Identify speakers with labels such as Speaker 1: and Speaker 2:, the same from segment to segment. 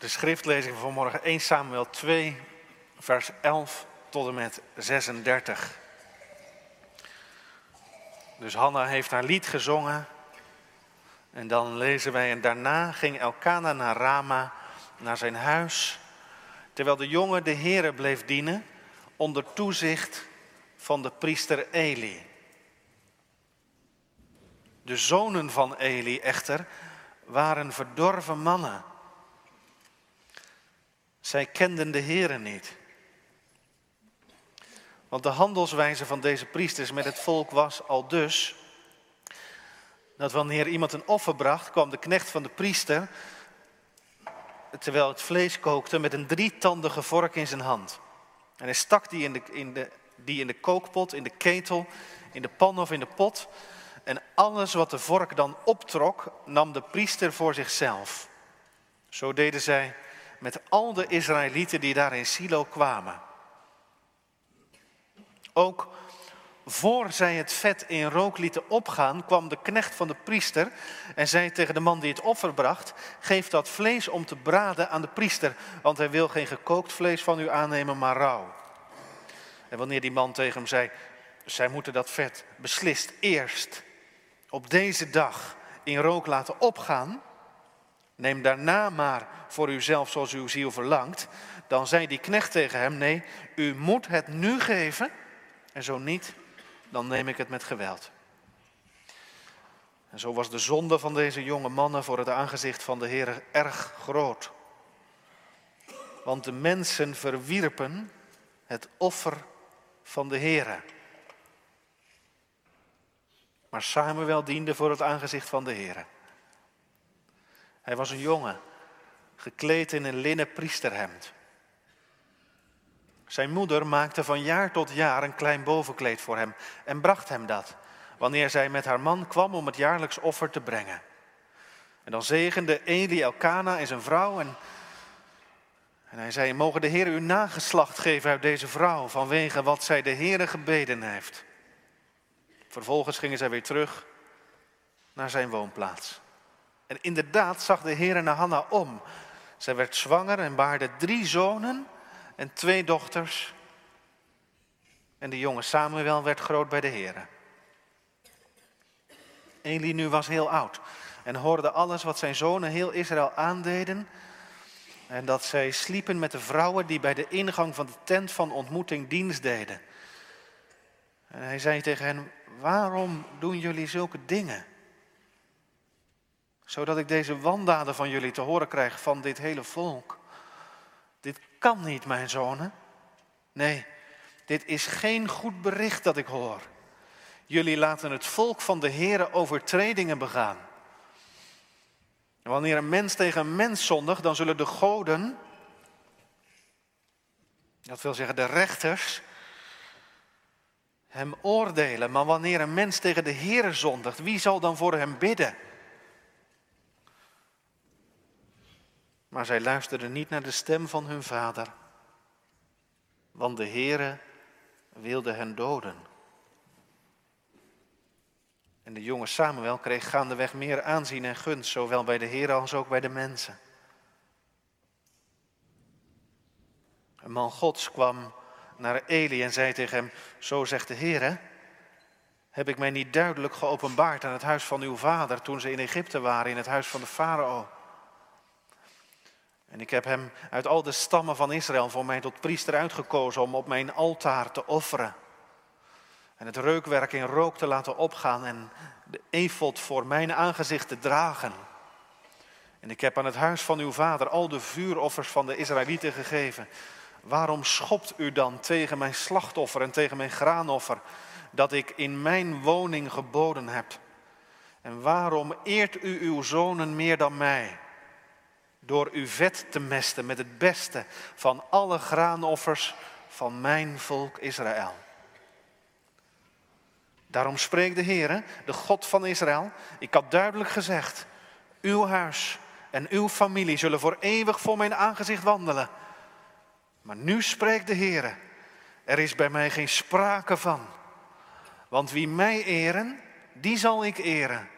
Speaker 1: De schriftlezing van morgen 1 Samuel 2, vers 11 tot en met 36. Dus Hanna heeft haar lied gezongen. En dan lezen wij, en daarna ging Elkana naar Rama, naar zijn huis, terwijl de jongen de Here bleef dienen, onder toezicht van de priester Eli. De zonen van Eli echter waren verdorven mannen. Zij kenden de Here niet. Want de handelswijze van deze priesters met het volk was al dus dat wanneer iemand een offer bracht, kwam de knecht van de priester, terwijl het vlees kookte, met een drietandige vork in zijn hand. En hij stak die in de, in de, die in de kookpot, in de ketel, in de pan of in de pot. En alles wat de vork dan optrok, nam de priester voor zichzelf. Zo deden zij met al de Israëlieten die daar in Silo kwamen. Ook voor zij het vet in rook lieten opgaan, kwam de knecht van de priester en zei tegen de man die het offer bracht: Geef dat vlees om te braden aan de priester, want hij wil geen gekookt vlees van u aannemen, maar rauw. En wanneer die man tegen hem zei: Zij moeten dat vet beslist eerst op deze dag in rook laten opgaan, neem daarna maar voor uzelf zoals uw ziel verlangt, dan zei die knecht tegen hem: Nee, u moet het nu geven en zo niet, dan neem ik het met geweld. En zo was de zonde van deze jonge mannen voor het aangezicht van de Heer erg groot. Want de mensen verwierpen het offer van de Heer. Maar Samuel diende voor het aangezicht van de Heer. Hij was een jongen, gekleed in een linnen priesterhemd. Zijn moeder maakte van jaar tot jaar een klein bovenkleed voor hem en bracht hem dat, wanneer zij met haar man kwam om het jaarlijks offer te brengen. En dan zegende Eli Elkana en zijn vrouw en, en hij zei, mogen de Heer u nageslacht geven uit deze vrouw vanwege wat zij de Heer gebeden heeft. Vervolgens gingen zij weer terug naar zijn woonplaats. En inderdaad zag de Heer naar Hanna om. Zij werd zwanger en baarde drie zonen en twee dochters. En de jonge Samuel werd groot bij de Heer. Eli nu was heel oud en hoorde alles wat zijn zonen heel Israël aandeden. En dat zij sliepen met de vrouwen die bij de ingang van de tent van ontmoeting dienst deden. En hij zei tegen hen, waarom doen jullie zulke dingen? Zodat ik deze wandaden van jullie te horen krijg van dit hele volk. Dit kan niet, mijn zonen. Nee, dit is geen goed bericht dat ik hoor. Jullie laten het volk van de Here overtredingen begaan. Wanneer een mens tegen een mens zondigt, dan zullen de goden, dat wil zeggen de rechters, hem oordelen. Maar wanneer een mens tegen de Heere zondigt, wie zal dan voor hem bidden? Maar zij luisterden niet naar de stem van hun vader, want de Heere wilde hen doden. En de jonge Samuel kreeg gaandeweg meer aanzien en gunst, zowel bij de Heer als ook bij de mensen. Een man Gods kwam naar Eli en zei tegen hem, zo zegt de Heer, heb ik mij niet duidelijk geopenbaard aan het huis van uw vader toen ze in Egypte waren, in het huis van de farao. En ik heb hem uit al de stammen van Israël voor mij tot priester uitgekozen om op mijn altaar te offeren. En het reukwerk in rook te laten opgaan en de efot voor mijn aangezicht te dragen. En ik heb aan het huis van uw vader al de vuuroffers van de Israëlieten gegeven. Waarom schopt u dan tegen mijn slachtoffer en tegen mijn graanoffer dat ik in mijn woning geboden heb? En waarom eert u uw zonen meer dan mij? Door uw vet te mesten met het beste van alle graanoffers van mijn volk Israël. Daarom spreekt de Heer, de God van Israël. Ik had duidelijk gezegd, uw huis en uw familie zullen voor eeuwig voor mijn aangezicht wandelen. Maar nu spreekt de Heer, er is bij mij geen sprake van. Want wie mij eren, die zal ik eren.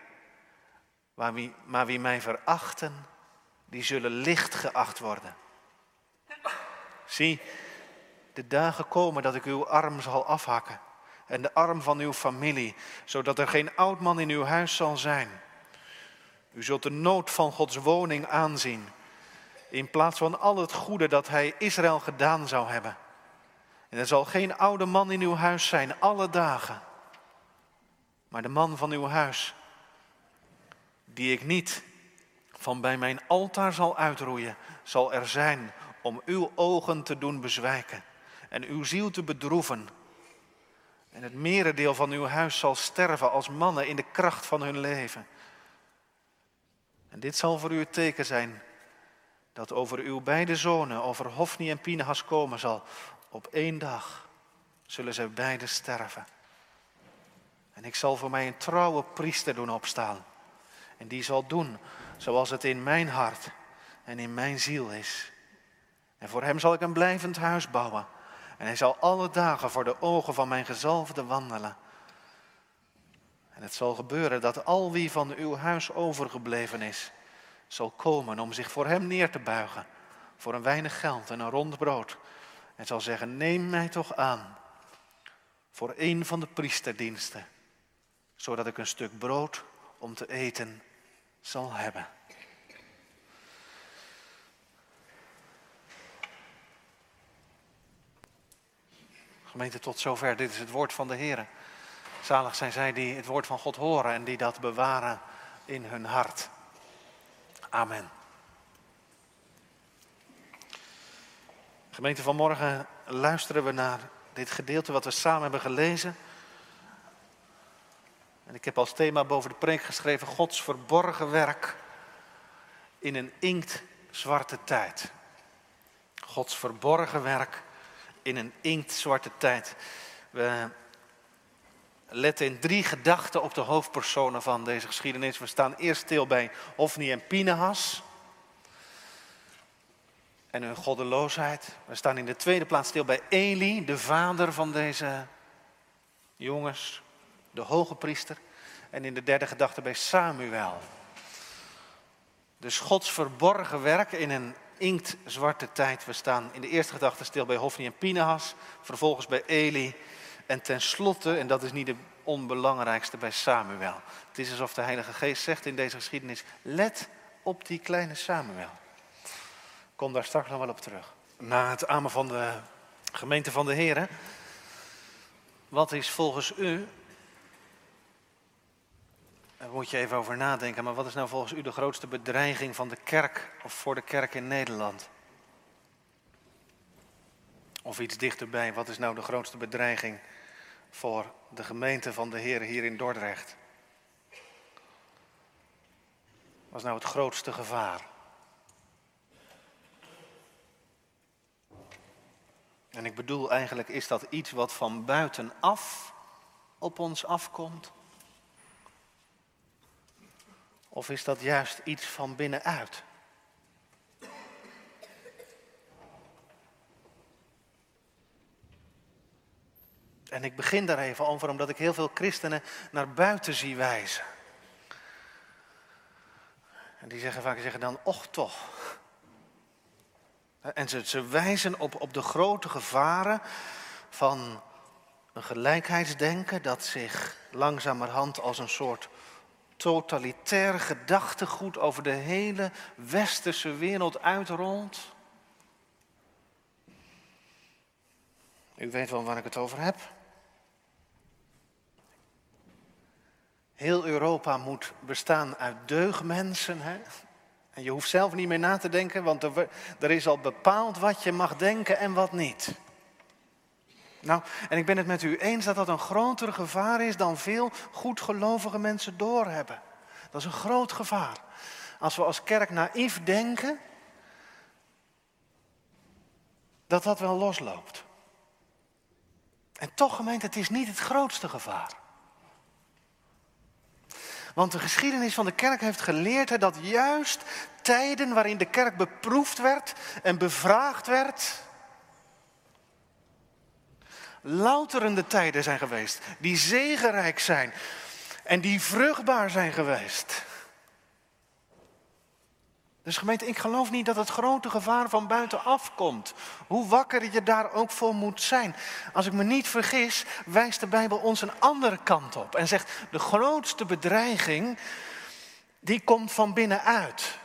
Speaker 1: Maar wie, maar wie mij verachten, die zullen licht geacht worden. Zie, de dagen komen dat ik uw arm zal afhakken en de arm van uw familie, zodat er geen oud man in uw huis zal zijn. U zult de nood van Gods woning aanzien, in plaats van al het goede dat Hij Israël gedaan zou hebben. En er zal geen oude man in uw huis zijn, alle dagen. Maar de man van uw huis, die ik niet van bij mijn altaar zal uitroeien, zal er zijn om uw ogen te doen bezwijken en uw ziel te bedroeven. En het merendeel van uw huis zal sterven als mannen in de kracht van hun leven. En dit zal voor u het teken zijn dat over uw beide zonen, over Hofni en Pinehas komen zal. Op één dag zullen zij beide sterven. En ik zal voor mij een trouwe priester doen opstaan. En die zal doen zoals het in mijn hart en in mijn ziel is. En voor hem zal ik een blijvend huis bouwen. En hij zal alle dagen voor de ogen van mijn gezalfde wandelen. En het zal gebeuren dat al wie van uw huis overgebleven is, zal komen om zich voor hem neer te buigen. Voor een weinig geld en een rond brood. En zal zeggen, neem mij toch aan voor een van de priesterdiensten. Zodat ik een stuk brood om te eten zal hebben. Gemeente, tot zover. Dit is het woord van de Heer. Zalig zijn zij die het woord van God horen en die dat bewaren in hun hart. Amen. Gemeente, vanmorgen luisteren we naar dit gedeelte wat we samen hebben gelezen. En ik heb als thema boven de preek geschreven Gods verborgen werk in een inktzwarte tijd. Gods verborgen werk in een inktzwarte tijd. We letten in drie gedachten op de hoofdpersonen van deze geschiedenis. We staan eerst stil bij Hofni en Pinehas en hun goddeloosheid. We staan in de tweede plaats stil bij Eli, de vader van deze jongens, de hoge priester. En in de derde gedachte bij Samuel. Dus Gods verborgen werk in een inktzwarte tijd. We staan in de eerste gedachte stil bij Hofni en Pinehas, vervolgens bij Eli en tenslotte, en dat is niet de onbelangrijkste, bij Samuel. Het is alsof de Heilige Geest zegt in deze geschiedenis, let op die kleine Samuel. Ik kom daar straks nog wel op terug. Na het amen van de gemeente van de Heren, wat is volgens u daar moet je even over nadenken. Maar wat is nou volgens u de grootste bedreiging van de kerk of voor de kerk in Nederland? Of iets dichterbij, wat is nou de grootste bedreiging voor de gemeente van de Heer hier in Dordrecht? Wat is nou het grootste gevaar? En ik bedoel eigenlijk, is dat iets wat van buitenaf op ons afkomt? Of is dat juist iets van binnenuit? En ik begin daar even over omdat ik heel veel christenen naar buiten zie wijzen. En die zeggen vaak zeggen dan, och toch. En ze, ze wijzen op, op de grote gevaren van een gelijkheidsdenken dat zich langzamerhand als een soort totalitair gedachtegoed over de hele westerse wereld uitrolt. U weet wel waar ik het over heb. Heel Europa moet bestaan uit deugmensen. Hè? En je hoeft zelf niet meer na te denken, want er, er is al bepaald wat je mag denken en wat niet. Nou, en ik ben het met u eens dat dat een groter gevaar is dan veel goedgelovige mensen doorhebben. Dat is een groot gevaar. Als we als kerk naïef denken, dat dat wel losloopt. En toch, gemeente, het is niet het grootste gevaar. Want de geschiedenis van de kerk heeft geleerd dat juist tijden waarin de kerk beproefd werd en bevraagd werd, louterende tijden zijn geweest, die zegenrijk zijn en die vruchtbaar zijn geweest. Dus gemeente, ik geloof niet dat het grote gevaar van buitenaf komt. Hoe wakker je daar ook voor moet zijn. Als ik me niet vergis, wijst de Bijbel ons een andere kant op. En zegt, de grootste bedreiging, die komt van binnenuit.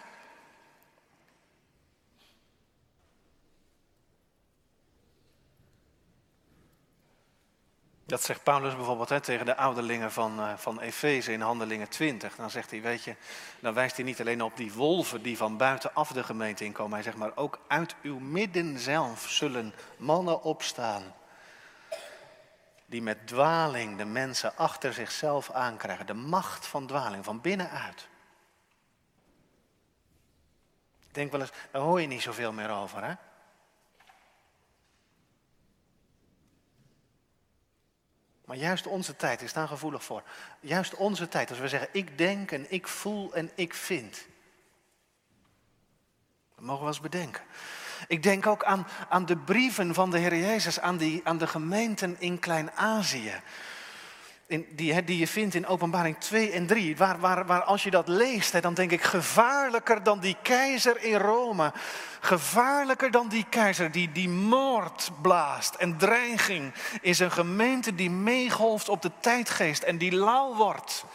Speaker 1: Dat zegt Paulus bijvoorbeeld hè, tegen de ouderlingen van, uh, van Efeze in Handelingen 20. Dan zegt hij, weet je, dan wijst hij niet alleen op die wolven die van buitenaf de gemeente inkomen. Hij zegt maar ook uit uw midden zelf zullen mannen opstaan. Die met dwaling de mensen achter zichzelf aankrijgen. De macht van dwaling, van binnenuit. Ik denk wel eens, daar hoor je niet zoveel meer over hè. Maar juist onze tijd is daar gevoelig voor. Juist onze tijd, als we zeggen ik denk en ik voel en ik vind. Dat mogen we eens bedenken. Ik denk ook aan, aan de brieven van de Heer Jezus aan, die, aan de gemeenten in Klein-Azië die, die je vindt in Openbaring 2 en 3, waar, waar, waar als je dat leest, dan denk ik gevaarlijker dan die keizer in Rome. Gevaarlijker dan die keizer die die moord blaast en dreiging is een gemeente die meegolft op de tijdgeest en die lauw wordt.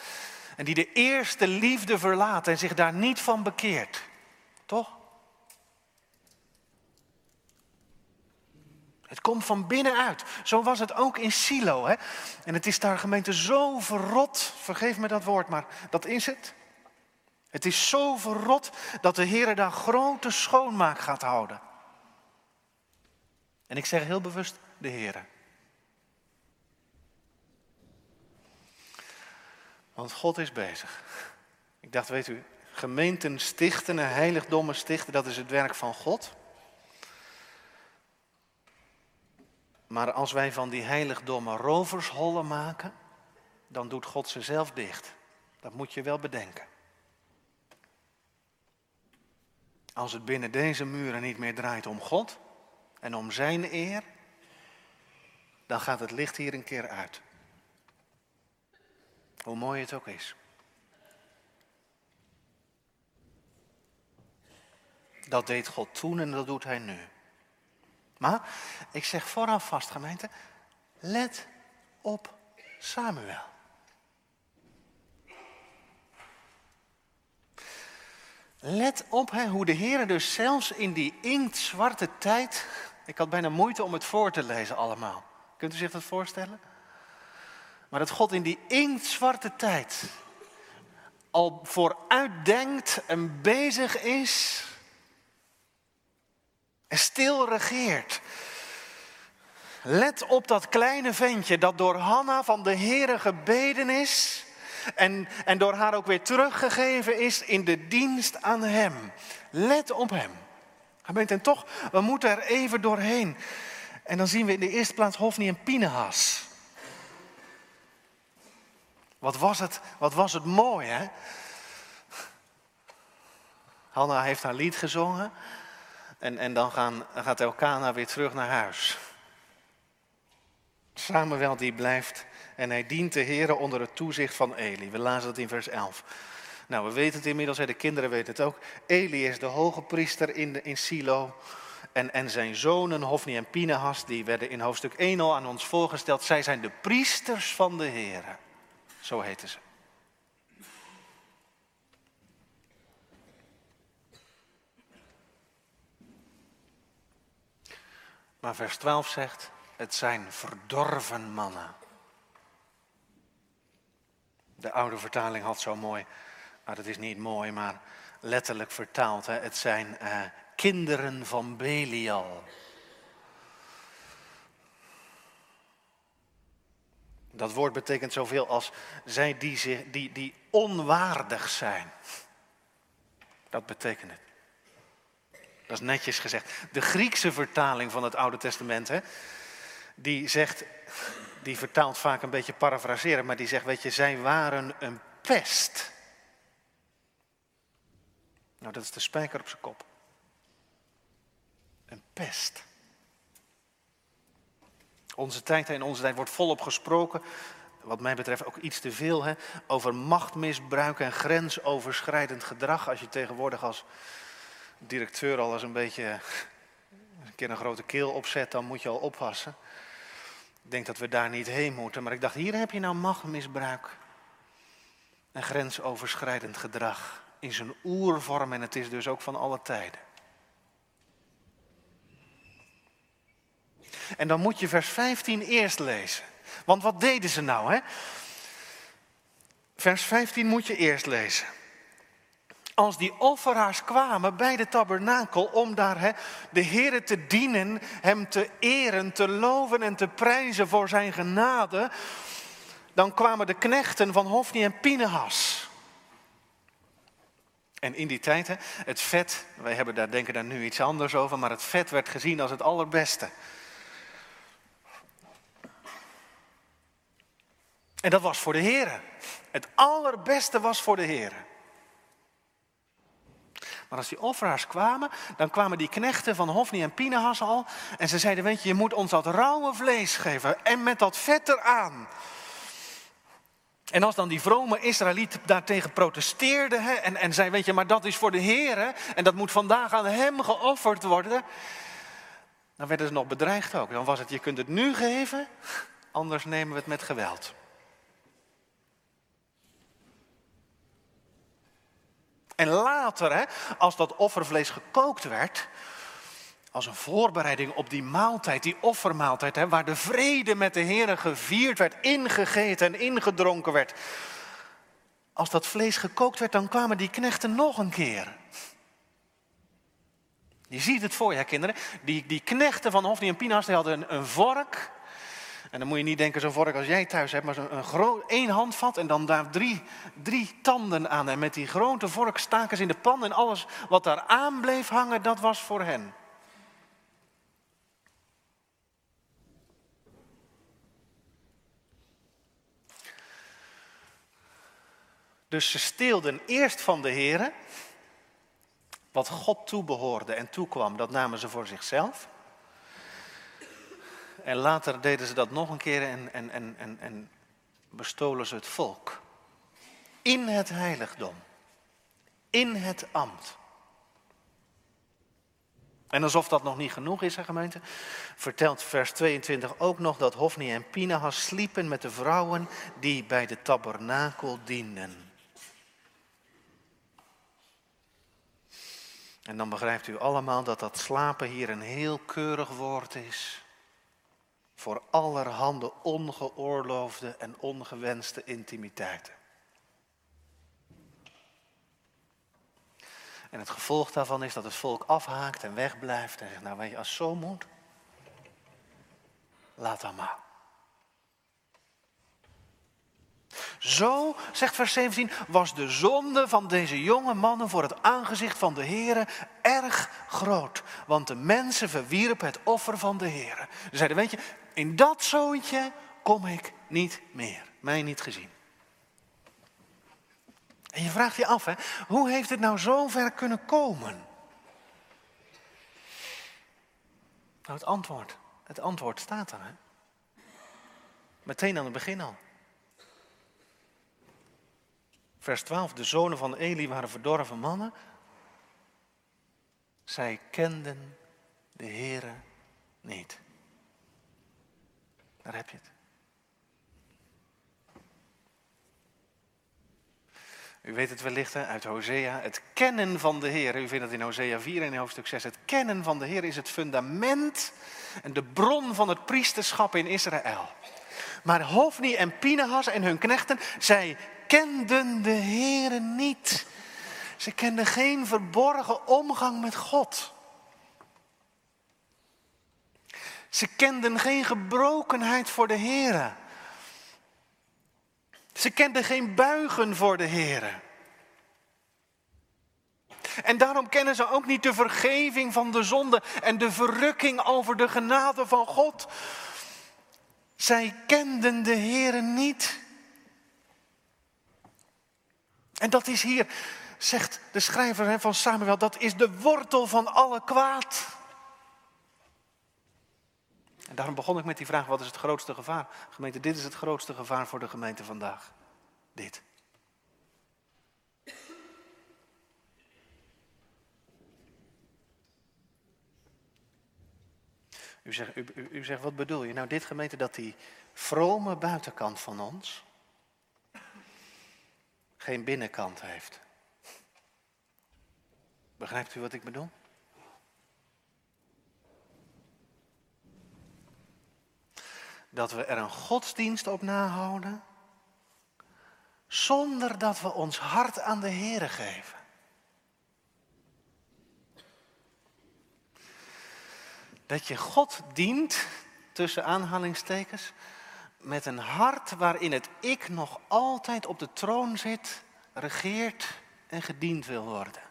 Speaker 1: En die de eerste liefde verlaat en zich daar niet van bekeert. Toch? Het komt van binnenuit. Zo was het ook in Silo. Hè? En het is daar gemeente zo verrot, vergeef me dat woord, maar dat is het. Het is zo verrot dat de Heer daar grote schoonmaak gaat houden. En ik zeg heel bewust de Heer. Want God is bezig. Ik dacht, weet u, gemeenten stichten en heiligdommen stichten, dat is het werk van God. Maar als wij van die heiligdommen rovershollen maken, dan doet God ze zelf dicht. Dat moet je wel bedenken. Als het binnen deze muren niet meer draait om God en om Zijn eer, dan gaat het licht hier een keer uit. Hoe mooi het ook is. Dat deed God toen en dat doet Hij nu. Maar ik zeg vooraf vast, gemeente, let op Samuel. Let op hè, hoe de Heer dus zelfs in die inktzwarte tijd. Ik had bijna moeite om het voor te lezen allemaal. Kunt u zich dat voorstellen? Maar dat God in die inktzwarte tijd al vooruitdenkt en bezig is en stil regeert. Let op dat kleine ventje dat door Hanna van de Heere gebeden is en, en door haar ook weer teruggegeven is in de dienst aan hem. Let op hem. En toch, we moeten er even doorheen. En dan zien we in de eerste plaats Hofni en Pinehas. Wat was het, wat was het mooi, hè? Hanna heeft haar lied gezongen. En, en dan gaan, gaat Elkana weer terug naar huis. Samuel die blijft en hij dient de Heer onder het toezicht van Eli. We lazen dat in vers 11. Nou, we weten het inmiddels, de kinderen weten het ook. Eli is de hoge priester in, in Silo. En, en zijn zonen Hofni en Pinehas, die werden in hoofdstuk 1 al aan ons voorgesteld. Zij zijn de priesters van de Heer. Zo heten ze. Maar vers 12 zegt, het zijn verdorven mannen. De oude vertaling had zo mooi, maar dat is niet mooi, maar letterlijk vertaald. Het zijn uh, kinderen van Belial. Dat woord betekent zoveel als zij die, zich, die, die onwaardig zijn. Dat betekent het. Dat is netjes gezegd. De Griekse vertaling van het Oude Testament, hè, die zegt, die vertaalt vaak een beetje parafraseren, maar die zegt, weet je, zij waren een pest. Nou, dat is de spijker op zijn kop. Een pest. Onze tijd en onze tijd wordt volop gesproken, wat mij betreft ook iets te veel, hè, over machtmisbruik en grensoverschrijdend gedrag. Als je tegenwoordig als directeur al eens een beetje een keer een grote keel opzet, dan moet je al oppassen. Ik denk dat we daar niet heen moeten, maar ik dacht, hier heb je nou machtmisbruik. En grensoverschrijdend gedrag in zijn oervorm en het is dus ook van alle tijden. En dan moet je vers 15 eerst lezen. Want wat deden ze nou? Hè? Vers 15 moet je eerst lezen. Als die offeraars kwamen bij de tabernakel om daar de Heer te dienen, Hem te eren, te loven en te prijzen voor Zijn genade, dan kwamen de knechten van Hofni en Pinehas. En in die tijd, het vet, wij hebben daar, denken daar nu iets anders over, maar het vet werd gezien als het allerbeste. En dat was voor de Heer. Het allerbeste was voor de Heer. Maar als die offeraars kwamen, dan kwamen die knechten van Hofni en Pinehas al. En ze zeiden, weet je, je moet ons dat rauwe vlees geven en met dat vet eraan. En als dan die vrome Israëliet daartegen protesteerde hè, en, en zei, weet je, maar dat is voor de Heer en dat moet vandaag aan hem geofferd worden. Dan werden ze nog bedreigd ook. Dan was het, je kunt het nu geven, anders nemen we het met geweld. En later, hè, als dat offervlees gekookt werd, als een voorbereiding op die maaltijd, die offermaaltijd, hè, waar de vrede met de Heer gevierd werd, ingegeten en ingedronken werd. Als dat vlees gekookt werd, dan kwamen die knechten nog een keer. Je ziet het voor je, kinderen. Die, die knechten van Hofni en Pinas die hadden een, een vork en dan moet je niet denken zo'n vork als jij thuis hebt, maar zo'n groot, één handvat en dan daar drie, drie tanden aan. En met die grote vork staken ze in de pan en alles wat daar aan bleef hangen, dat was voor hen. Dus ze steelden eerst van de heren wat God toebehoorde en toekwam, dat namen ze voor zichzelf. En later deden ze dat nog een keer en, en, en, en, en bestolen ze het volk. In het heiligdom. In het ambt. En alsof dat nog niet genoeg is, hè, gemeente, vertelt vers 22 ook nog dat Hofni en Pinahas sliepen met de vrouwen die bij de tabernakel dienden. En dan begrijpt u allemaal dat dat slapen hier een heel keurig woord is voor allerhande ongeoorloofde en ongewenste intimiteiten. En het gevolg daarvan is dat het volk afhaakt en wegblijft en zegt, nou weet je, als zo moet, laat dan maar. Zo, zegt vers 17, was de zonde van deze jonge mannen voor het aangezicht van de Heere erg groot. Want de mensen verwierpen het offer van de Heere. Ze zeiden, weet je, in dat zoontje kom ik niet meer. Mij niet gezien. En je vraagt je af, hè, hoe heeft het nou zo ver kunnen komen? Nou, het antwoord, het antwoord staat er. Hè? Meteen aan het begin al. Vers 12, de zonen van Eli waren verdorven mannen. Zij kenden de Heere niet. Daar heb je het. U weet het wellicht uit Hosea, het kennen van de Heer. U vindt het in Hosea 4 en in hoofdstuk 6. Het kennen van de Heer is het fundament en de bron van het priesterschap in Israël. Maar Hofni en Pinehas en hun knechten, zij kenden de Heer niet. Ze kenden geen verborgen omgang met God. Ze kenden geen gebrokenheid voor de Heer. Ze kenden geen buigen voor de Heer. En daarom kennen ze ook niet de vergeving van de zonde en de verrukking over de genade van God. Zij kenden de Heer niet. En dat is hier, zegt de schrijver van Samuel, dat is de wortel van alle kwaad. En daarom begon ik met die vraag, wat is het grootste gevaar? Gemeente, dit is het grootste gevaar voor de gemeente vandaag. Dit. U zegt, u, u, u zegt, wat bedoel je? Nou, dit gemeente dat die vrome buitenkant van ons geen binnenkant heeft. Begrijpt u wat ik bedoel? Dat we er een godsdienst op nahouden, zonder dat we ons hart aan de Here geven. Dat je God dient, tussen aanhalingstekens, met een hart waarin het ik nog altijd op de troon zit, regeert en gediend wil worden.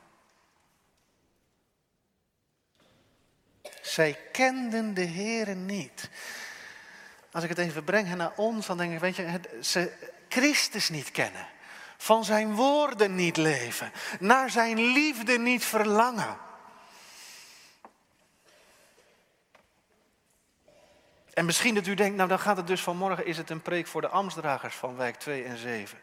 Speaker 1: Zij kenden de Heere niet. Als ik het even breng naar ons, dan denk ik, weet je, ze Christus niet kennen. Van zijn woorden niet leven. Naar zijn liefde niet verlangen. En misschien dat u denkt, nou dan gaat het dus vanmorgen, is het een preek voor de ambtsdragers van wijk 2 en 7.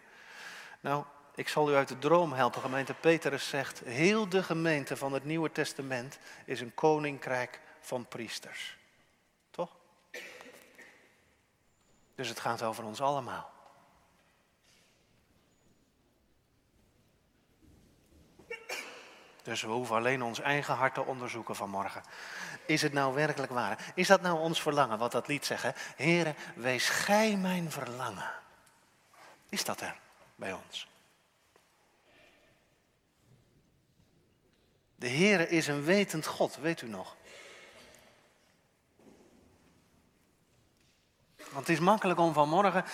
Speaker 1: Nou, ik zal u uit de droom helpen. Gemeente Petrus zegt, heel de gemeente van het Nieuwe Testament is een koninkrijk van priesters. Toch? Dus het gaat over ons allemaal. Dus we hoeven alleen ons eigen hart te onderzoeken vanmorgen. Is het nou werkelijk waar? Is dat nou ons verlangen, wat dat lied zegt? Heren, wees gij mijn verlangen. Is dat er bij ons? De Heere is een wetend God, weet u nog? Want het is makkelijk om vanmorgen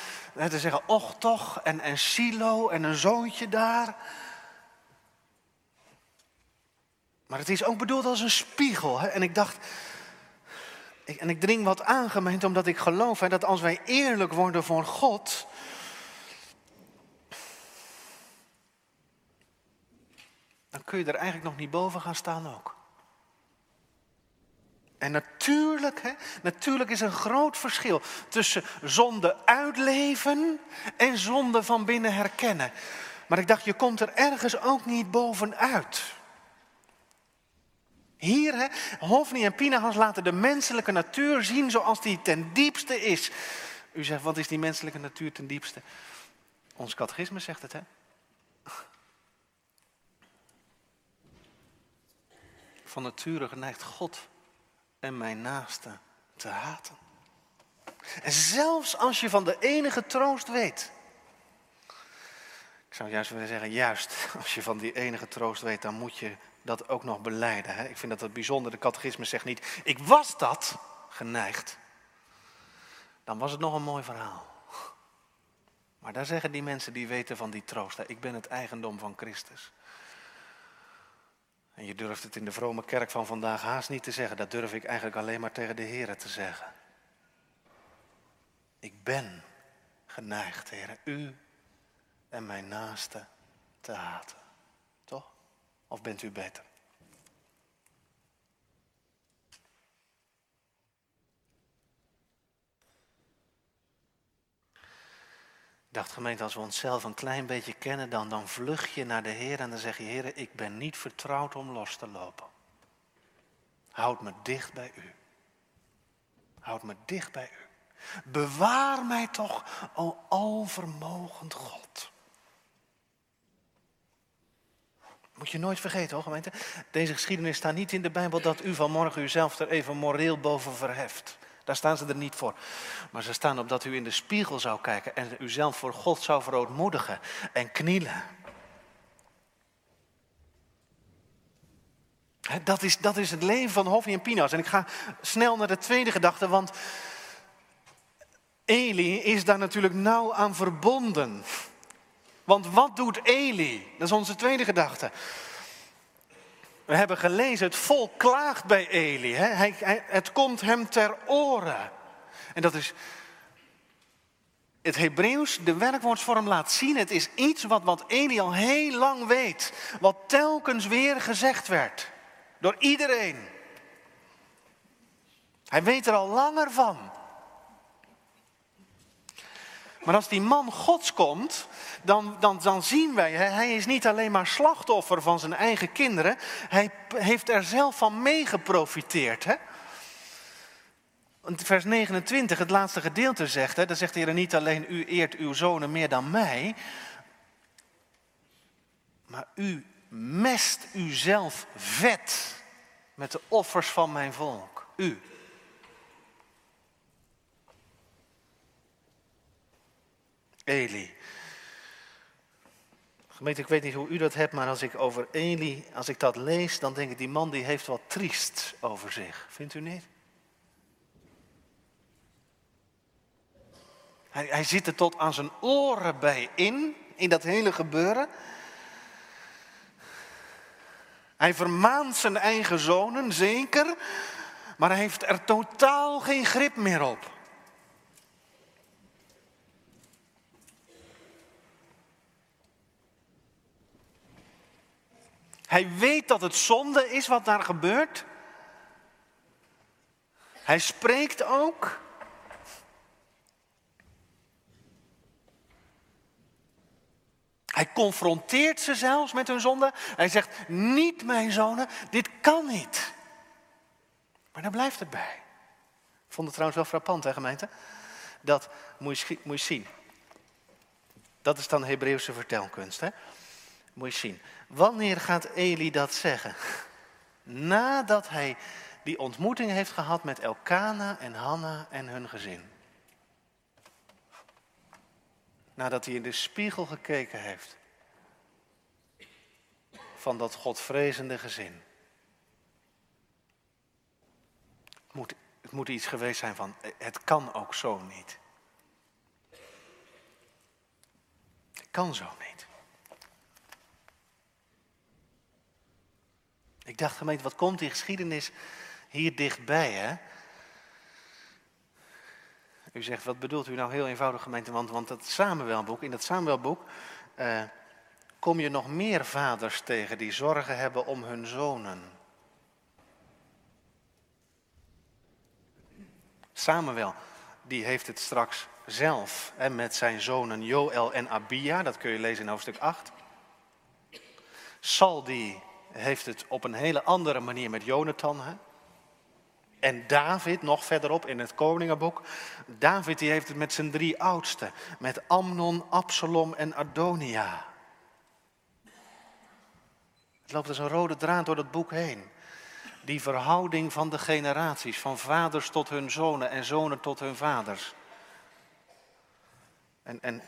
Speaker 1: te zeggen, och toch, en, en silo, en een zoontje daar. Maar het is ook bedoeld als een spiegel. Hè? En ik dacht, en ik dring wat aangemeend omdat ik geloof dat als wij eerlijk worden voor God, dan kun je er eigenlijk nog niet boven gaan staan ook. En natuurlijk, hè, natuurlijk is een groot verschil tussen zonde uitleven en zonde van binnen herkennen. Maar ik dacht, je komt er ergens ook niet bovenuit. Hier, hè, Hofni en Pinahas laten de menselijke natuur zien zoals die ten diepste is. U zegt, wat is die menselijke natuur ten diepste? Ons catechisme zegt het, hè? Van nature geneigd God en mijn naaste te haten. En zelfs als je van de enige troost weet. Ik zou juist willen zeggen, juist als je van die enige troost weet, dan moet je dat ook nog beleiden. Hè? Ik vind dat het bijzonder. De catechisme zegt niet, ik was dat geneigd. Dan was het nog een mooi verhaal. Maar daar zeggen die mensen die weten van die troost. Ik ben het eigendom van Christus. En je durft het in de vrome kerk van vandaag haast niet te zeggen. Dat durf ik eigenlijk alleen maar tegen de Heer te zeggen. Ik ben geneigd, Heer, u en mijn naaste te haten. Toch? Of bent u beter? Dacht gemeente, als we onszelf een klein beetje kennen, dan, dan vlug je naar de Heer en dan zeg je, Heer, ik ben niet vertrouwd om los te lopen. Houd me dicht bij u. Houd me dicht bij u. Bewaar mij toch, o alvermogend God. Moet je nooit vergeten hoor gemeente. Deze geschiedenis staat niet in de Bijbel dat u vanmorgen uzelf er even moreel boven verheft. Daar staan ze er niet voor. Maar ze staan op dat u in de spiegel zou kijken en uzelf voor God zou verootmoedigen en knielen. Dat is, dat is het leven van Hoffi en Pinas. En ik ga snel naar de tweede gedachte, want Eli is daar natuurlijk nauw aan verbonden. Want wat doet Eli? Dat is onze tweede gedachte. We hebben gelezen, het volk klaagt bij Eli. Hè? Hij, het komt hem ter oren. En dat is het Hebreeuws, de werkwoordsvorm laat zien. Het is iets wat, wat Eli al heel lang weet. Wat telkens weer gezegd werd. Door iedereen. Hij weet er al langer van. Maar als die man Gods komt, dan, dan, dan zien wij, hij is niet alleen maar slachtoffer van zijn eigen kinderen, hij heeft er zelf van meegeprofiteerd. Vers 29, het laatste gedeelte zegt, hè, dan zegt de Heer niet alleen u eert uw zonen meer dan mij, maar u mest uzelf vet met de offers van mijn volk. U. Eli. Gemeente, ik weet niet hoe u dat hebt, maar als ik over Eli, als ik dat lees, dan denk ik, die man die heeft wat triest over zich. Vindt u niet? Hij, hij zit er tot aan zijn oren bij in, in dat hele gebeuren. Hij vermaant zijn eigen zonen, zeker, maar hij heeft er totaal geen grip meer op. Hij weet dat het zonde is wat daar gebeurt. Hij spreekt ook. Hij confronteert ze zelfs met hun zonde. Hij zegt, niet mijn zonen, dit kan niet. Maar daar blijft het bij. Ik vond het trouwens wel frappant, hè gemeente? Dat moet je, moet je zien. Dat is dan Hebreeuwse vertelkunst, hè? Moet je zien. Wanneer gaat Eli dat zeggen? Nadat hij die ontmoeting heeft gehad met Elkana en Hanna en hun gezin. Nadat hij in de spiegel gekeken heeft van dat godvrezende gezin. Moet, het moet iets geweest zijn van, het kan ook zo niet. Het kan zo niet. Ik dacht, gemeente, wat komt die geschiedenis hier dichtbij, hè? U zegt, wat bedoelt u nou heel eenvoudig, gemeente? Want, want dat Samuelboek, in dat Samuelboek uh, kom je nog meer vaders tegen die zorgen hebben om hun zonen. Samuel, die heeft het straks zelf hè, met zijn zonen Joël en Abia, dat kun je lezen in hoofdstuk 8. Sal die heeft het op een hele andere manier met Jonathan. Hè? En David, nog verderop in het Koningenboek, David die heeft het met zijn drie oudsten, met Amnon, Absalom en Adonia. Het loopt als een rode draad door het boek heen. Die verhouding van de generaties, van vaders tot hun zonen en zonen tot hun vaders. En, en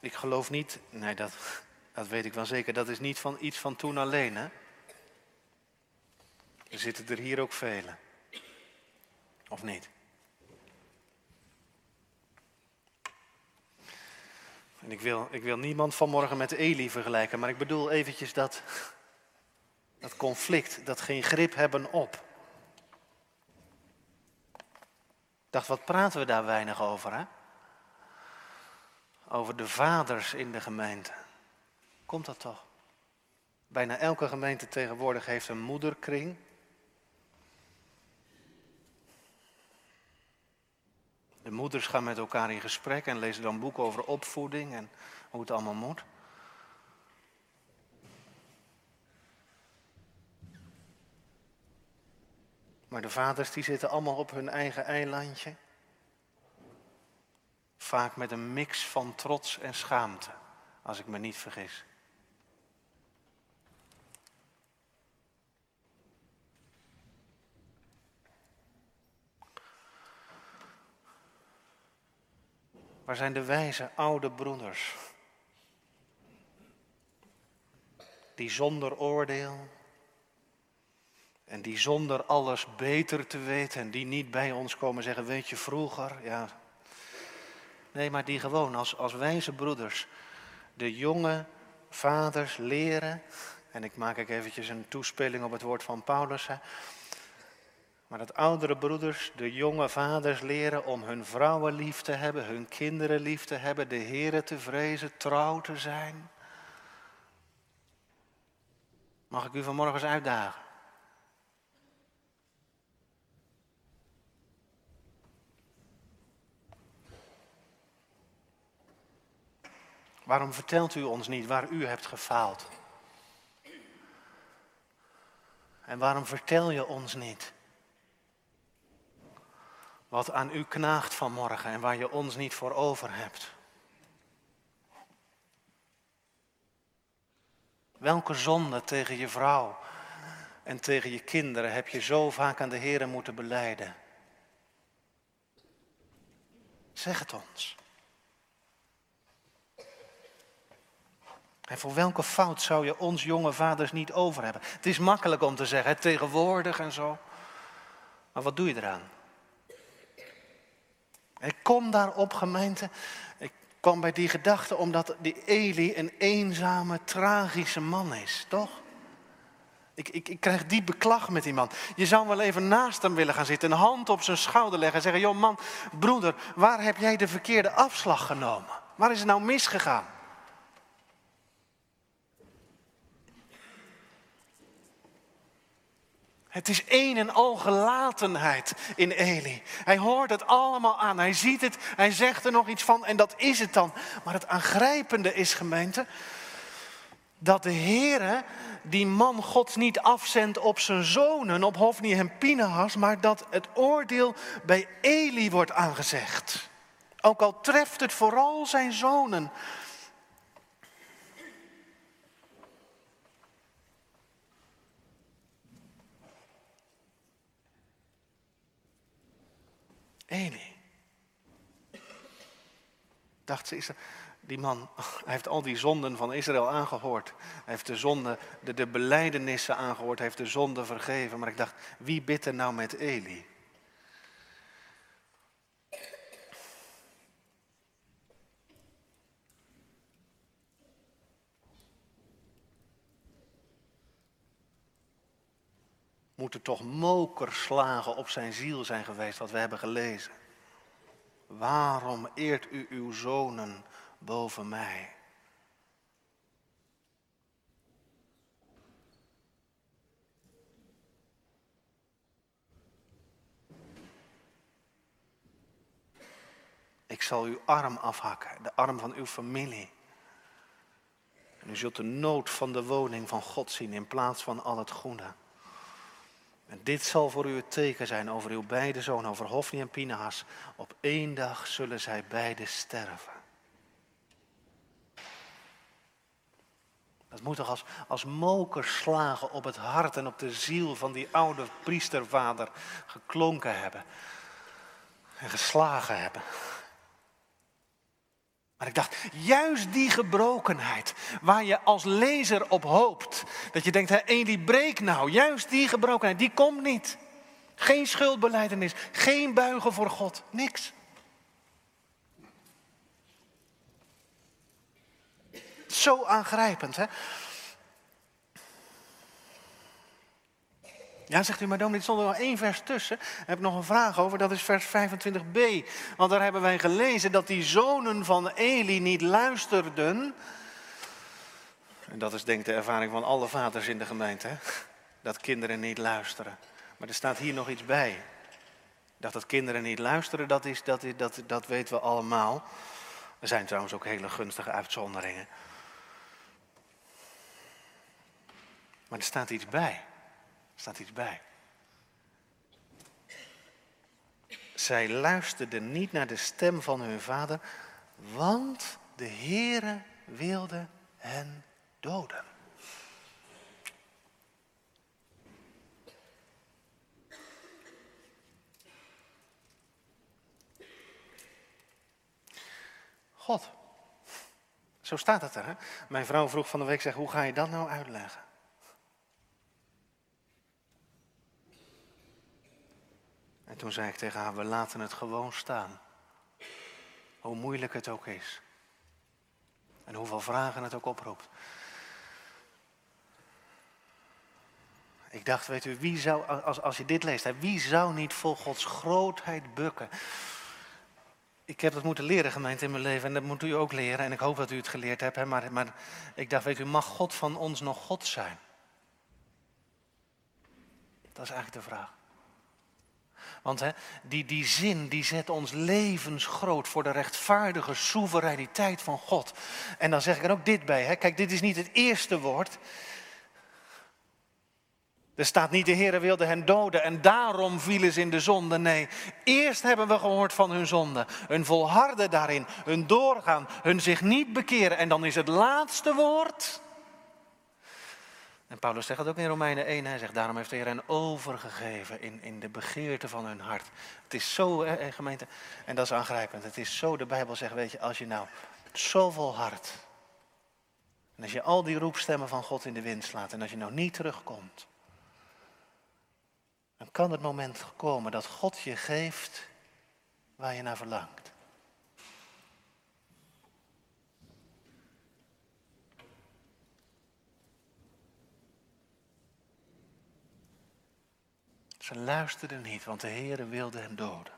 Speaker 1: ik geloof niet, nee dat, dat weet ik wel zeker, dat is niet van iets van toen alleen. Hè? Er zitten er hier ook velen. Of niet? En ik wil, ik wil niemand vanmorgen met Eli vergelijken, maar ik bedoel eventjes dat, dat conflict, dat geen grip hebben op. Ik dacht, wat praten we daar weinig over, hè? Over de vaders in de gemeente. Komt dat toch? Bijna elke gemeente tegenwoordig heeft een moederkring. De moeders gaan met elkaar in gesprek en lezen dan boeken over opvoeding en hoe het allemaal moet. Maar de vaders die zitten allemaal op hun eigen eilandje. Vaak met een mix van trots en schaamte, als ik me niet vergis. Waar zijn de wijze oude broeders? Die zonder oordeel en die zonder alles beter te weten en die niet bij ons komen zeggen, weet je vroeger, ja. Nee, maar die gewoon als, als wijze broeders de jonge vaders leren, en ik maak ik eventjes een toespeling op het woord van Paulus, hè, maar dat oudere broeders de jonge vaders leren om hun vrouwen lief te hebben, hun kinderen lief te hebben, de Here te vrezen, trouw te zijn. Mag ik u vanmorgen eens uitdagen? Waarom vertelt u ons niet waar u hebt gefaald? En waarom vertel je ons niet Wat aan u knaagt vanmorgen en waar je ons niet voor over hebt. Welke zonde tegen je vrouw en tegen je kinderen heb je zo vaak aan de Heer moeten beleiden? Zeg het ons. En voor welke fout zou je ons jonge vaders niet over hebben? Het is makkelijk om te zeggen, tegenwoordig en zo. Maar wat doe je eraan? Ik kom daarop, gemeente. Ik kwam bij die gedachte omdat die Eli een eenzame, tragische man is, toch? Ik, ik, ik krijg diep beklag met die man. Je zou wel even naast hem willen gaan zitten, een hand op zijn schouder leggen en zeggen: Joh, man, broeder, waar heb jij de verkeerde afslag genomen? Waar is het nou misgegaan? Het is een en al gelatenheid in Eli. Hij hoort het allemaal aan. Hij ziet het. Hij zegt er nog iets van. En dat is het dan. Maar het aangrijpende is, gemeente. Dat de Heere die man God niet afzendt op zijn zonen, op Hofni en Pinehas. Maar dat het oordeel bij Eli wordt aangezegd. Ook al treft het vooral zijn zonen. Eli. Dacht ze, Israël, die man, hij heeft al die zonden van Israël aangehoord. Hij heeft de zonde, de, de beleidenissen aangehoord, hij heeft de zonde vergeven. Maar ik dacht, wie bidt er nou met Eli? Moeten toch mokerslagen op zijn ziel zijn geweest, wat we hebben gelezen. Waarom eert u uw zonen boven mij? Ik zal uw arm afhakken, de arm van uw familie. En u zult de nood van de woning van God zien in plaats van al het goede. En dit zal voor u het teken zijn over uw beide zonen, over Hofni en Pinahas. Op één dag zullen zij beide sterven. Dat moet toch als, als op het hart en op de ziel van die oude priestervader geklonken hebben. En geslagen hebben. Maar ik dacht, juist die gebrokenheid, waar je als lezer op hoopt, dat je denkt, hé, Eli, breek nou, juist die gebrokenheid, die komt niet. Geen schuldbeleidenis, geen buigen voor God, niks. Zo aangrijpend, hè? Ja, zegt u, maar dominee, er stond er nog één vers tussen. Daar heb ik nog een vraag over, dat is vers 25b. Want daar hebben wij gelezen dat die zonen van Eli niet luisterden. En dat is denk ik de ervaring van alle vaders in de gemeente. Hè? Dat kinderen niet luisteren. Maar er staat hier nog iets bij. Dat dat kinderen niet luisteren, dat, is, dat, is, dat, dat weten we allemaal. Er zijn trouwens ook hele gunstige uitzonderingen. Maar er staat iets bij staat iets bij. Zij luisterden niet naar de stem van hun vader, want de Heere wilde hen doden. God. Zo staat het er. Hè? Mijn vrouw vroeg van de week, zeg, hoe ga je dat nou uitleggen? En toen zei ik tegen haar, we laten het gewoon staan. Hoe moeilijk het ook is. En hoeveel vragen het ook oproept. Ik dacht, weet u, wie zou, als, als je dit leest, wie zou niet voor Gods grootheid bukken? Ik heb dat moeten leren, gemeente, in mijn leven. En dat moet u ook leren. En ik hoop dat u het geleerd hebt. Hè? Maar, maar ik dacht, weet u, mag God van ons nog God zijn? Dat is eigenlijk de vraag. Want hè, die, die zin die zet ons levensgroot voor de rechtvaardige soevereiniteit van God. En dan zeg ik er ook dit bij. Hè. Kijk, dit is niet het eerste woord. Er staat niet, de Heere wilde hen doden en daarom vielen ze in de zonde. Nee, eerst hebben we gehoord van hun zonde. Hun volharden daarin, hun doorgaan, hun zich niet bekeren. En dan is het laatste woord. En Paulus zegt het ook in Romeinen 1. Hij zegt, daarom heeft de Heer hen overgegeven in, in de begeerte van hun hart. Het is zo, gemeente, en dat is aangrijpend. Het is zo, de Bijbel zegt, weet je, als je nou zoveel hart... En als je al die roepstemmen van God in de wind slaat en als je nou niet terugkomt dan kan het moment komen dat God je geeft waar je naar verlangt. Ze luisterden niet, want de Heere wilde hen doden.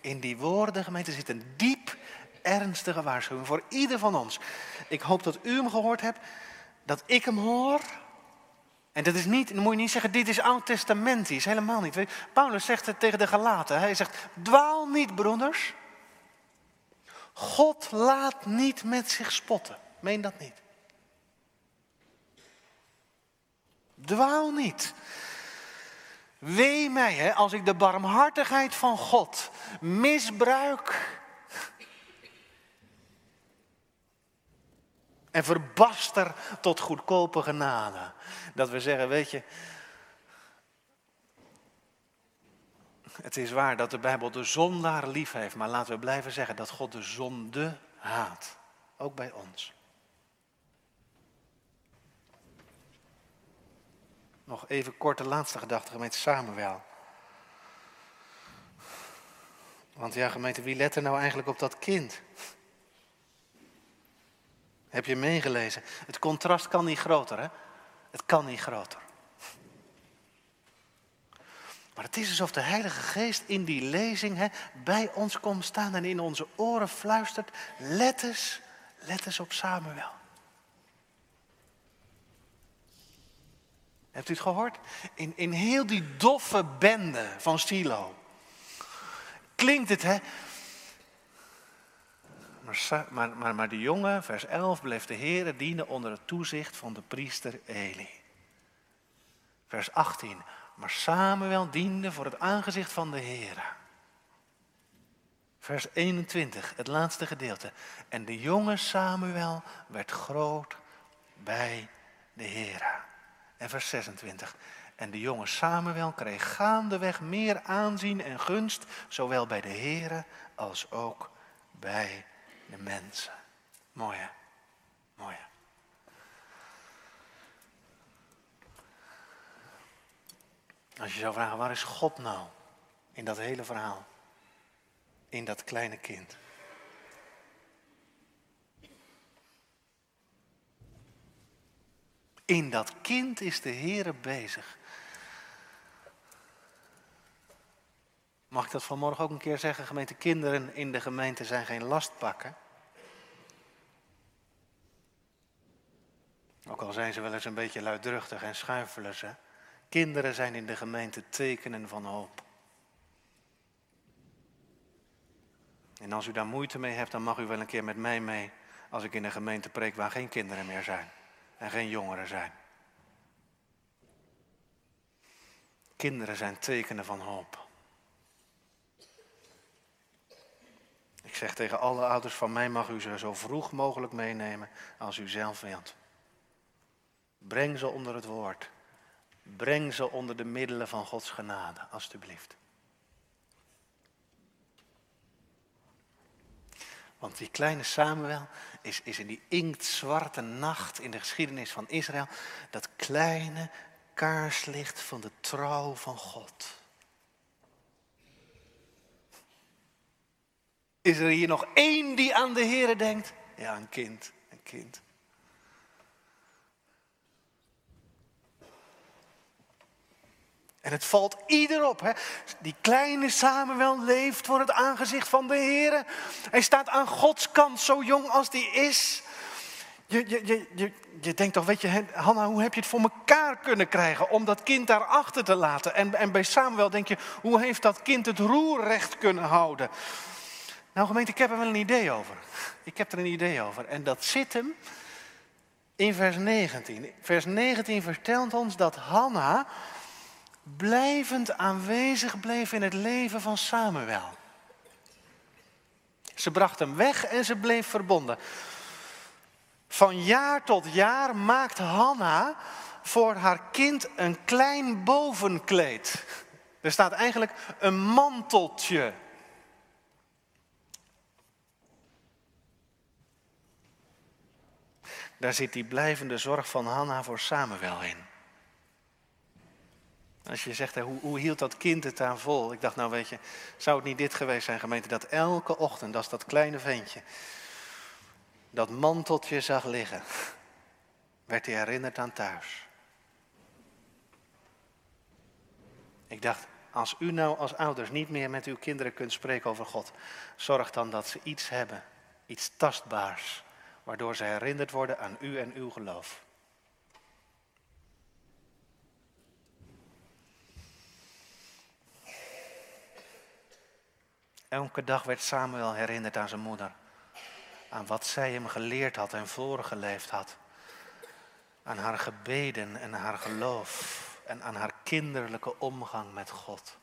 Speaker 1: In die woorden, gemeente, zit een diep ernstige waarschuwing voor ieder van ons. Ik hoop dat u hem gehoord hebt, dat ik hem hoor en dat is niet, dan moet je niet zeggen, dit is oud-testamentisch. Helemaal niet. Paulus zegt het tegen de Galaten. Hij zegt, dwaal niet, broeders. God laat niet met zich spotten. Meen dat niet. Dwaal niet. Wee mij hè, als ik de barmhartigheid van God misbruik En verbaster tot goedkope genade. Dat we zeggen, weet je, het is waar dat de Bijbel de zondaar lief heeft, maar laten we blijven zeggen dat God de zonde haat. Ook bij ons. Nog even kort de laatste gedachte, gemeente Samuel. Want ja, gemeente, wie let er nou eigenlijk op dat kind? Heb je meegelezen? Het contrast kan niet groter, hè? Het kan niet groter. Maar het is alsof de Heilige Geest in die lezing hè, bij ons komt staan en in onze oren fluistert: let eens, let eens op Samuel. Hebt u het gehoord? In, in heel die doffe bende van Silo klinkt het, hè? Maar, maar, maar, de jongen, vers 11, bleef de Heer dienen onder het toezicht van de priester Eli. Vers 18. Maar Samuel diende voor het aangezicht van de Heer. Vers 21, het laatste gedeelte. En de jonge Samuel werd groot bij de Heer. En vers 26. En de jonge Samuel kreeg gaandeweg meer aanzien en gunst, zowel bij de Heer als ook bij de mensen. Mooi hè? Mooi hè? Als je zou vragen, waar is God nou in dat hele verhaal? In dat kleine kind. In dat kind is de Heer bezig. Mag ik dat vanmorgen ook een keer zeggen? Gemeente kinderen in de gemeente zijn geen lastpakken. Ook al zijn ze wel eens een beetje luidruchtig en schuifelen ze. Kinderen zijn in de gemeente tekenen van hoop. En als u daar moeite mee hebt, dan mag u wel een keer met mij mee als ik in een gemeente preek waar geen kinderen meer zijn en geen jongeren zijn. Kinderen zijn tekenen van hoop. Ik zeg tegen alle ouders van mij mag u ze zo vroeg mogelijk meenemen als u zelf wilt. Breng ze onder het woord. Breng ze onder de middelen van Gods genade, alstublieft. Want die kleine Samuel is, is in die inktzwarte nacht in de geschiedenis van Israël dat kleine kaarslicht van de trouw van God. Is er hier nog één die aan de Heer denkt? Ja, een kind, een kind. En het valt ieder op. Hè? Die kleine Samuel leeft voor het aangezicht van de Heer. Hij staat aan Gods kant, zo jong als die is. Je, je, je, je, je denkt toch, weet je, Hanna, hoe heb je het voor elkaar kunnen krijgen om dat kind daar achter te laten? En, en bij Samuel denk je, hoe heeft dat kind het roerrecht kunnen houden? Nou gemeente, ik heb er wel een idee over. Ik heb er een idee over. En dat zit hem in vers 19. Vers 19 vertelt ons dat Hanna blijvend aanwezig bleef in het leven van Samuel. Ze bracht hem weg en ze bleef verbonden. Van jaar tot jaar maakt Hanna voor haar kind een klein bovenkleed. Er staat eigenlijk een manteltje. Daar zit die blijvende zorg van Hanna voor Samuel in. Als je zegt, hoe, hoe hield dat kind het daar vol? Ik dacht, nou weet je, zou het niet dit geweest zijn, gemeente, dat elke ochtend, als dat kleine ventje dat manteltje zag liggen, werd hij herinnerd aan thuis. Ik dacht, als u nou als ouders niet meer met uw kinderen kunt spreken over God, zorg dan dat ze iets hebben, iets tastbaars, waardoor ze herinnerd worden aan u en uw geloof. Elke dag werd Samuel herinnerd aan zijn moeder. Aan wat zij hem geleerd had en voorgeleefd had. Aan haar gebeden en haar geloof. En aan haar kinderlijke omgang met God.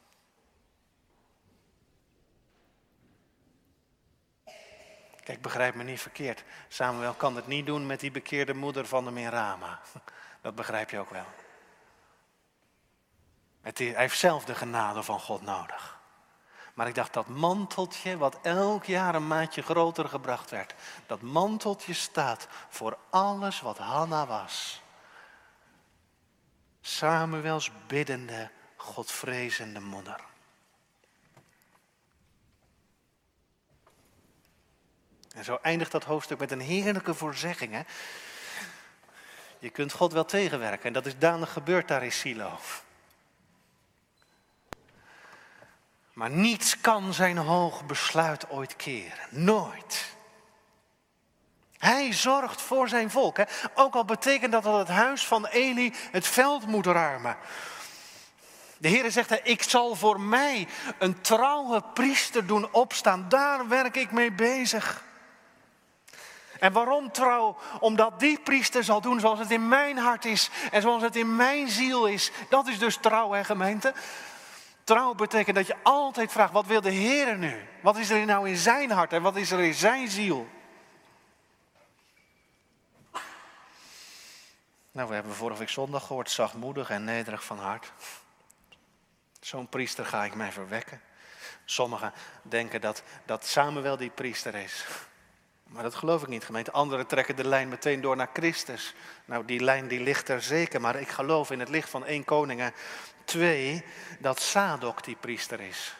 Speaker 1: Kijk, begrijp me niet verkeerd. Samuel kan het niet doen met die bekeerde moeder van de Mirama. Dat begrijp je ook wel. hij heeft zelf de genade van God nodig. Maar ik dacht, dat manteltje wat elk jaar een maatje groter gebracht werd, dat manteltje staat voor alles wat Hanna was. Samuels biddende, Godvrezende moeder. En zo eindigt dat hoofdstuk met een heerlijke voorzegging. Hè? Je kunt God wel tegenwerken en dat is danig gebeurd daar in Silo. Maar niets kan zijn hoog besluit ooit keren. Nooit. Hij zorgt voor zijn volk. Hè? Ook al betekent dat dat het huis van Eli het veld moet ruimen. De Heer zegt, ik zal voor mij een trouwe priester doen opstaan. Daar werk ik mee bezig. En waarom trouw? Omdat die priester zal doen zoals het in mijn hart is en zoals het in mijn ziel is. Dat is dus trouw, hè gemeente. Trouw betekent dat je altijd vraagt, wat wil de Heer nu? Wat is er nou in zijn hart en wat is er in zijn ziel? Nou, we hebben vorige week zondag gehoord, zachtmoedig en nederig van hart. Zo'n priester ga ik mij verwekken. Sommigen denken dat, dat Samuel die priester is. Maar dat geloof ik niet, gemeente. Anderen trekken de lijn meteen door naar Christus. Nou, die lijn die ligt er zeker, maar ik geloof in het licht van één Koningen Twee, dat Sadok die priester is.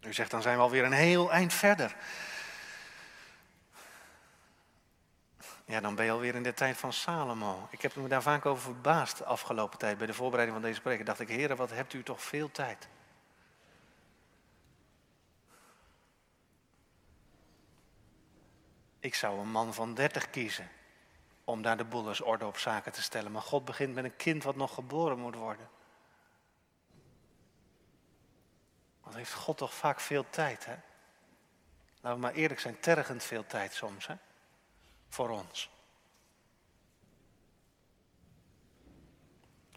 Speaker 1: U zegt, dan zijn we alweer een heel eind verder. Ja, dan ben je alweer in de tijd van Salomo. Ik heb me daar vaak over verbaasd de afgelopen tijd. Bij de voorbereiding van deze preek dacht ik, heren, wat hebt u toch veel tijd. Ik zou een man van dertig kiezen om daar de boel orde op zaken te stellen. Maar God begint met een kind wat nog geboren moet worden. Want heeft God toch vaak veel tijd, hè? Laten we maar eerlijk zijn, tergend veel tijd soms, hè? Voor ons.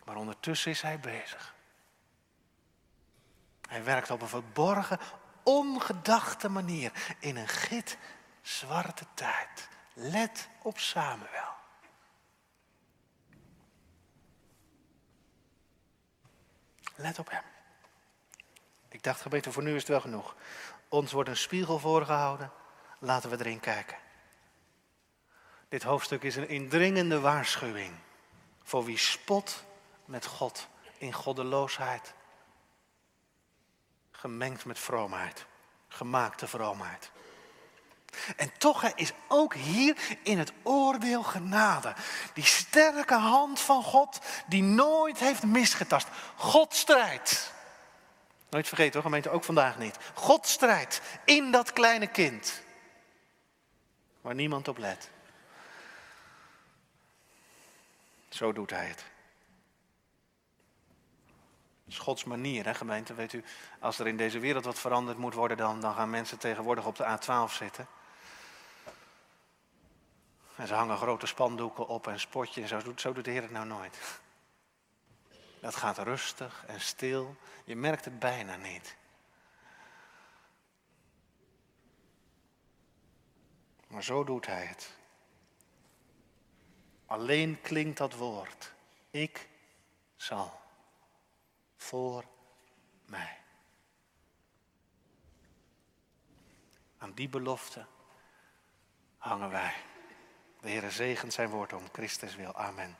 Speaker 1: Maar ondertussen is hij bezig. Hij werkt op een verborgen, ongedachte manier in een git zwarte tijd. Let op Samuel. Let op hem. Ik dacht, gemeente, voor nu is het wel genoeg. Ons wordt een spiegel voorgehouden. Laten we erin kijken. Dit hoofdstuk is een indringende waarschuwing voor wie spot met God in goddeloosheid. Gemengd met vroomheid, gemaakte vroomheid. En toch is ook hier in het oordeel genade. Die sterke hand van God die nooit heeft misgetast. God strijdt. Nooit vergeten hoor, gemeente, ook vandaag niet. God strijdt in dat kleine kind. Waar niemand op let. Zo doet hij het. is Gods manier, hè, gemeente. Weet u, als er in deze wereld wat veranderd moet worden, dan, dan gaan mensen tegenwoordig op de A12 zitten. En ze hangen grote spandoeken op en spotje. En zo doet, zo doet de Heer het nou nooit. Dat gaat rustig en stil. Je merkt het bijna niet. Maar zo doet hij het. Alleen klinkt dat woord. Ik zal voor mij. Aan die belofte hangen wij. De Heer zegent zijn woord om Christus wil. Amen.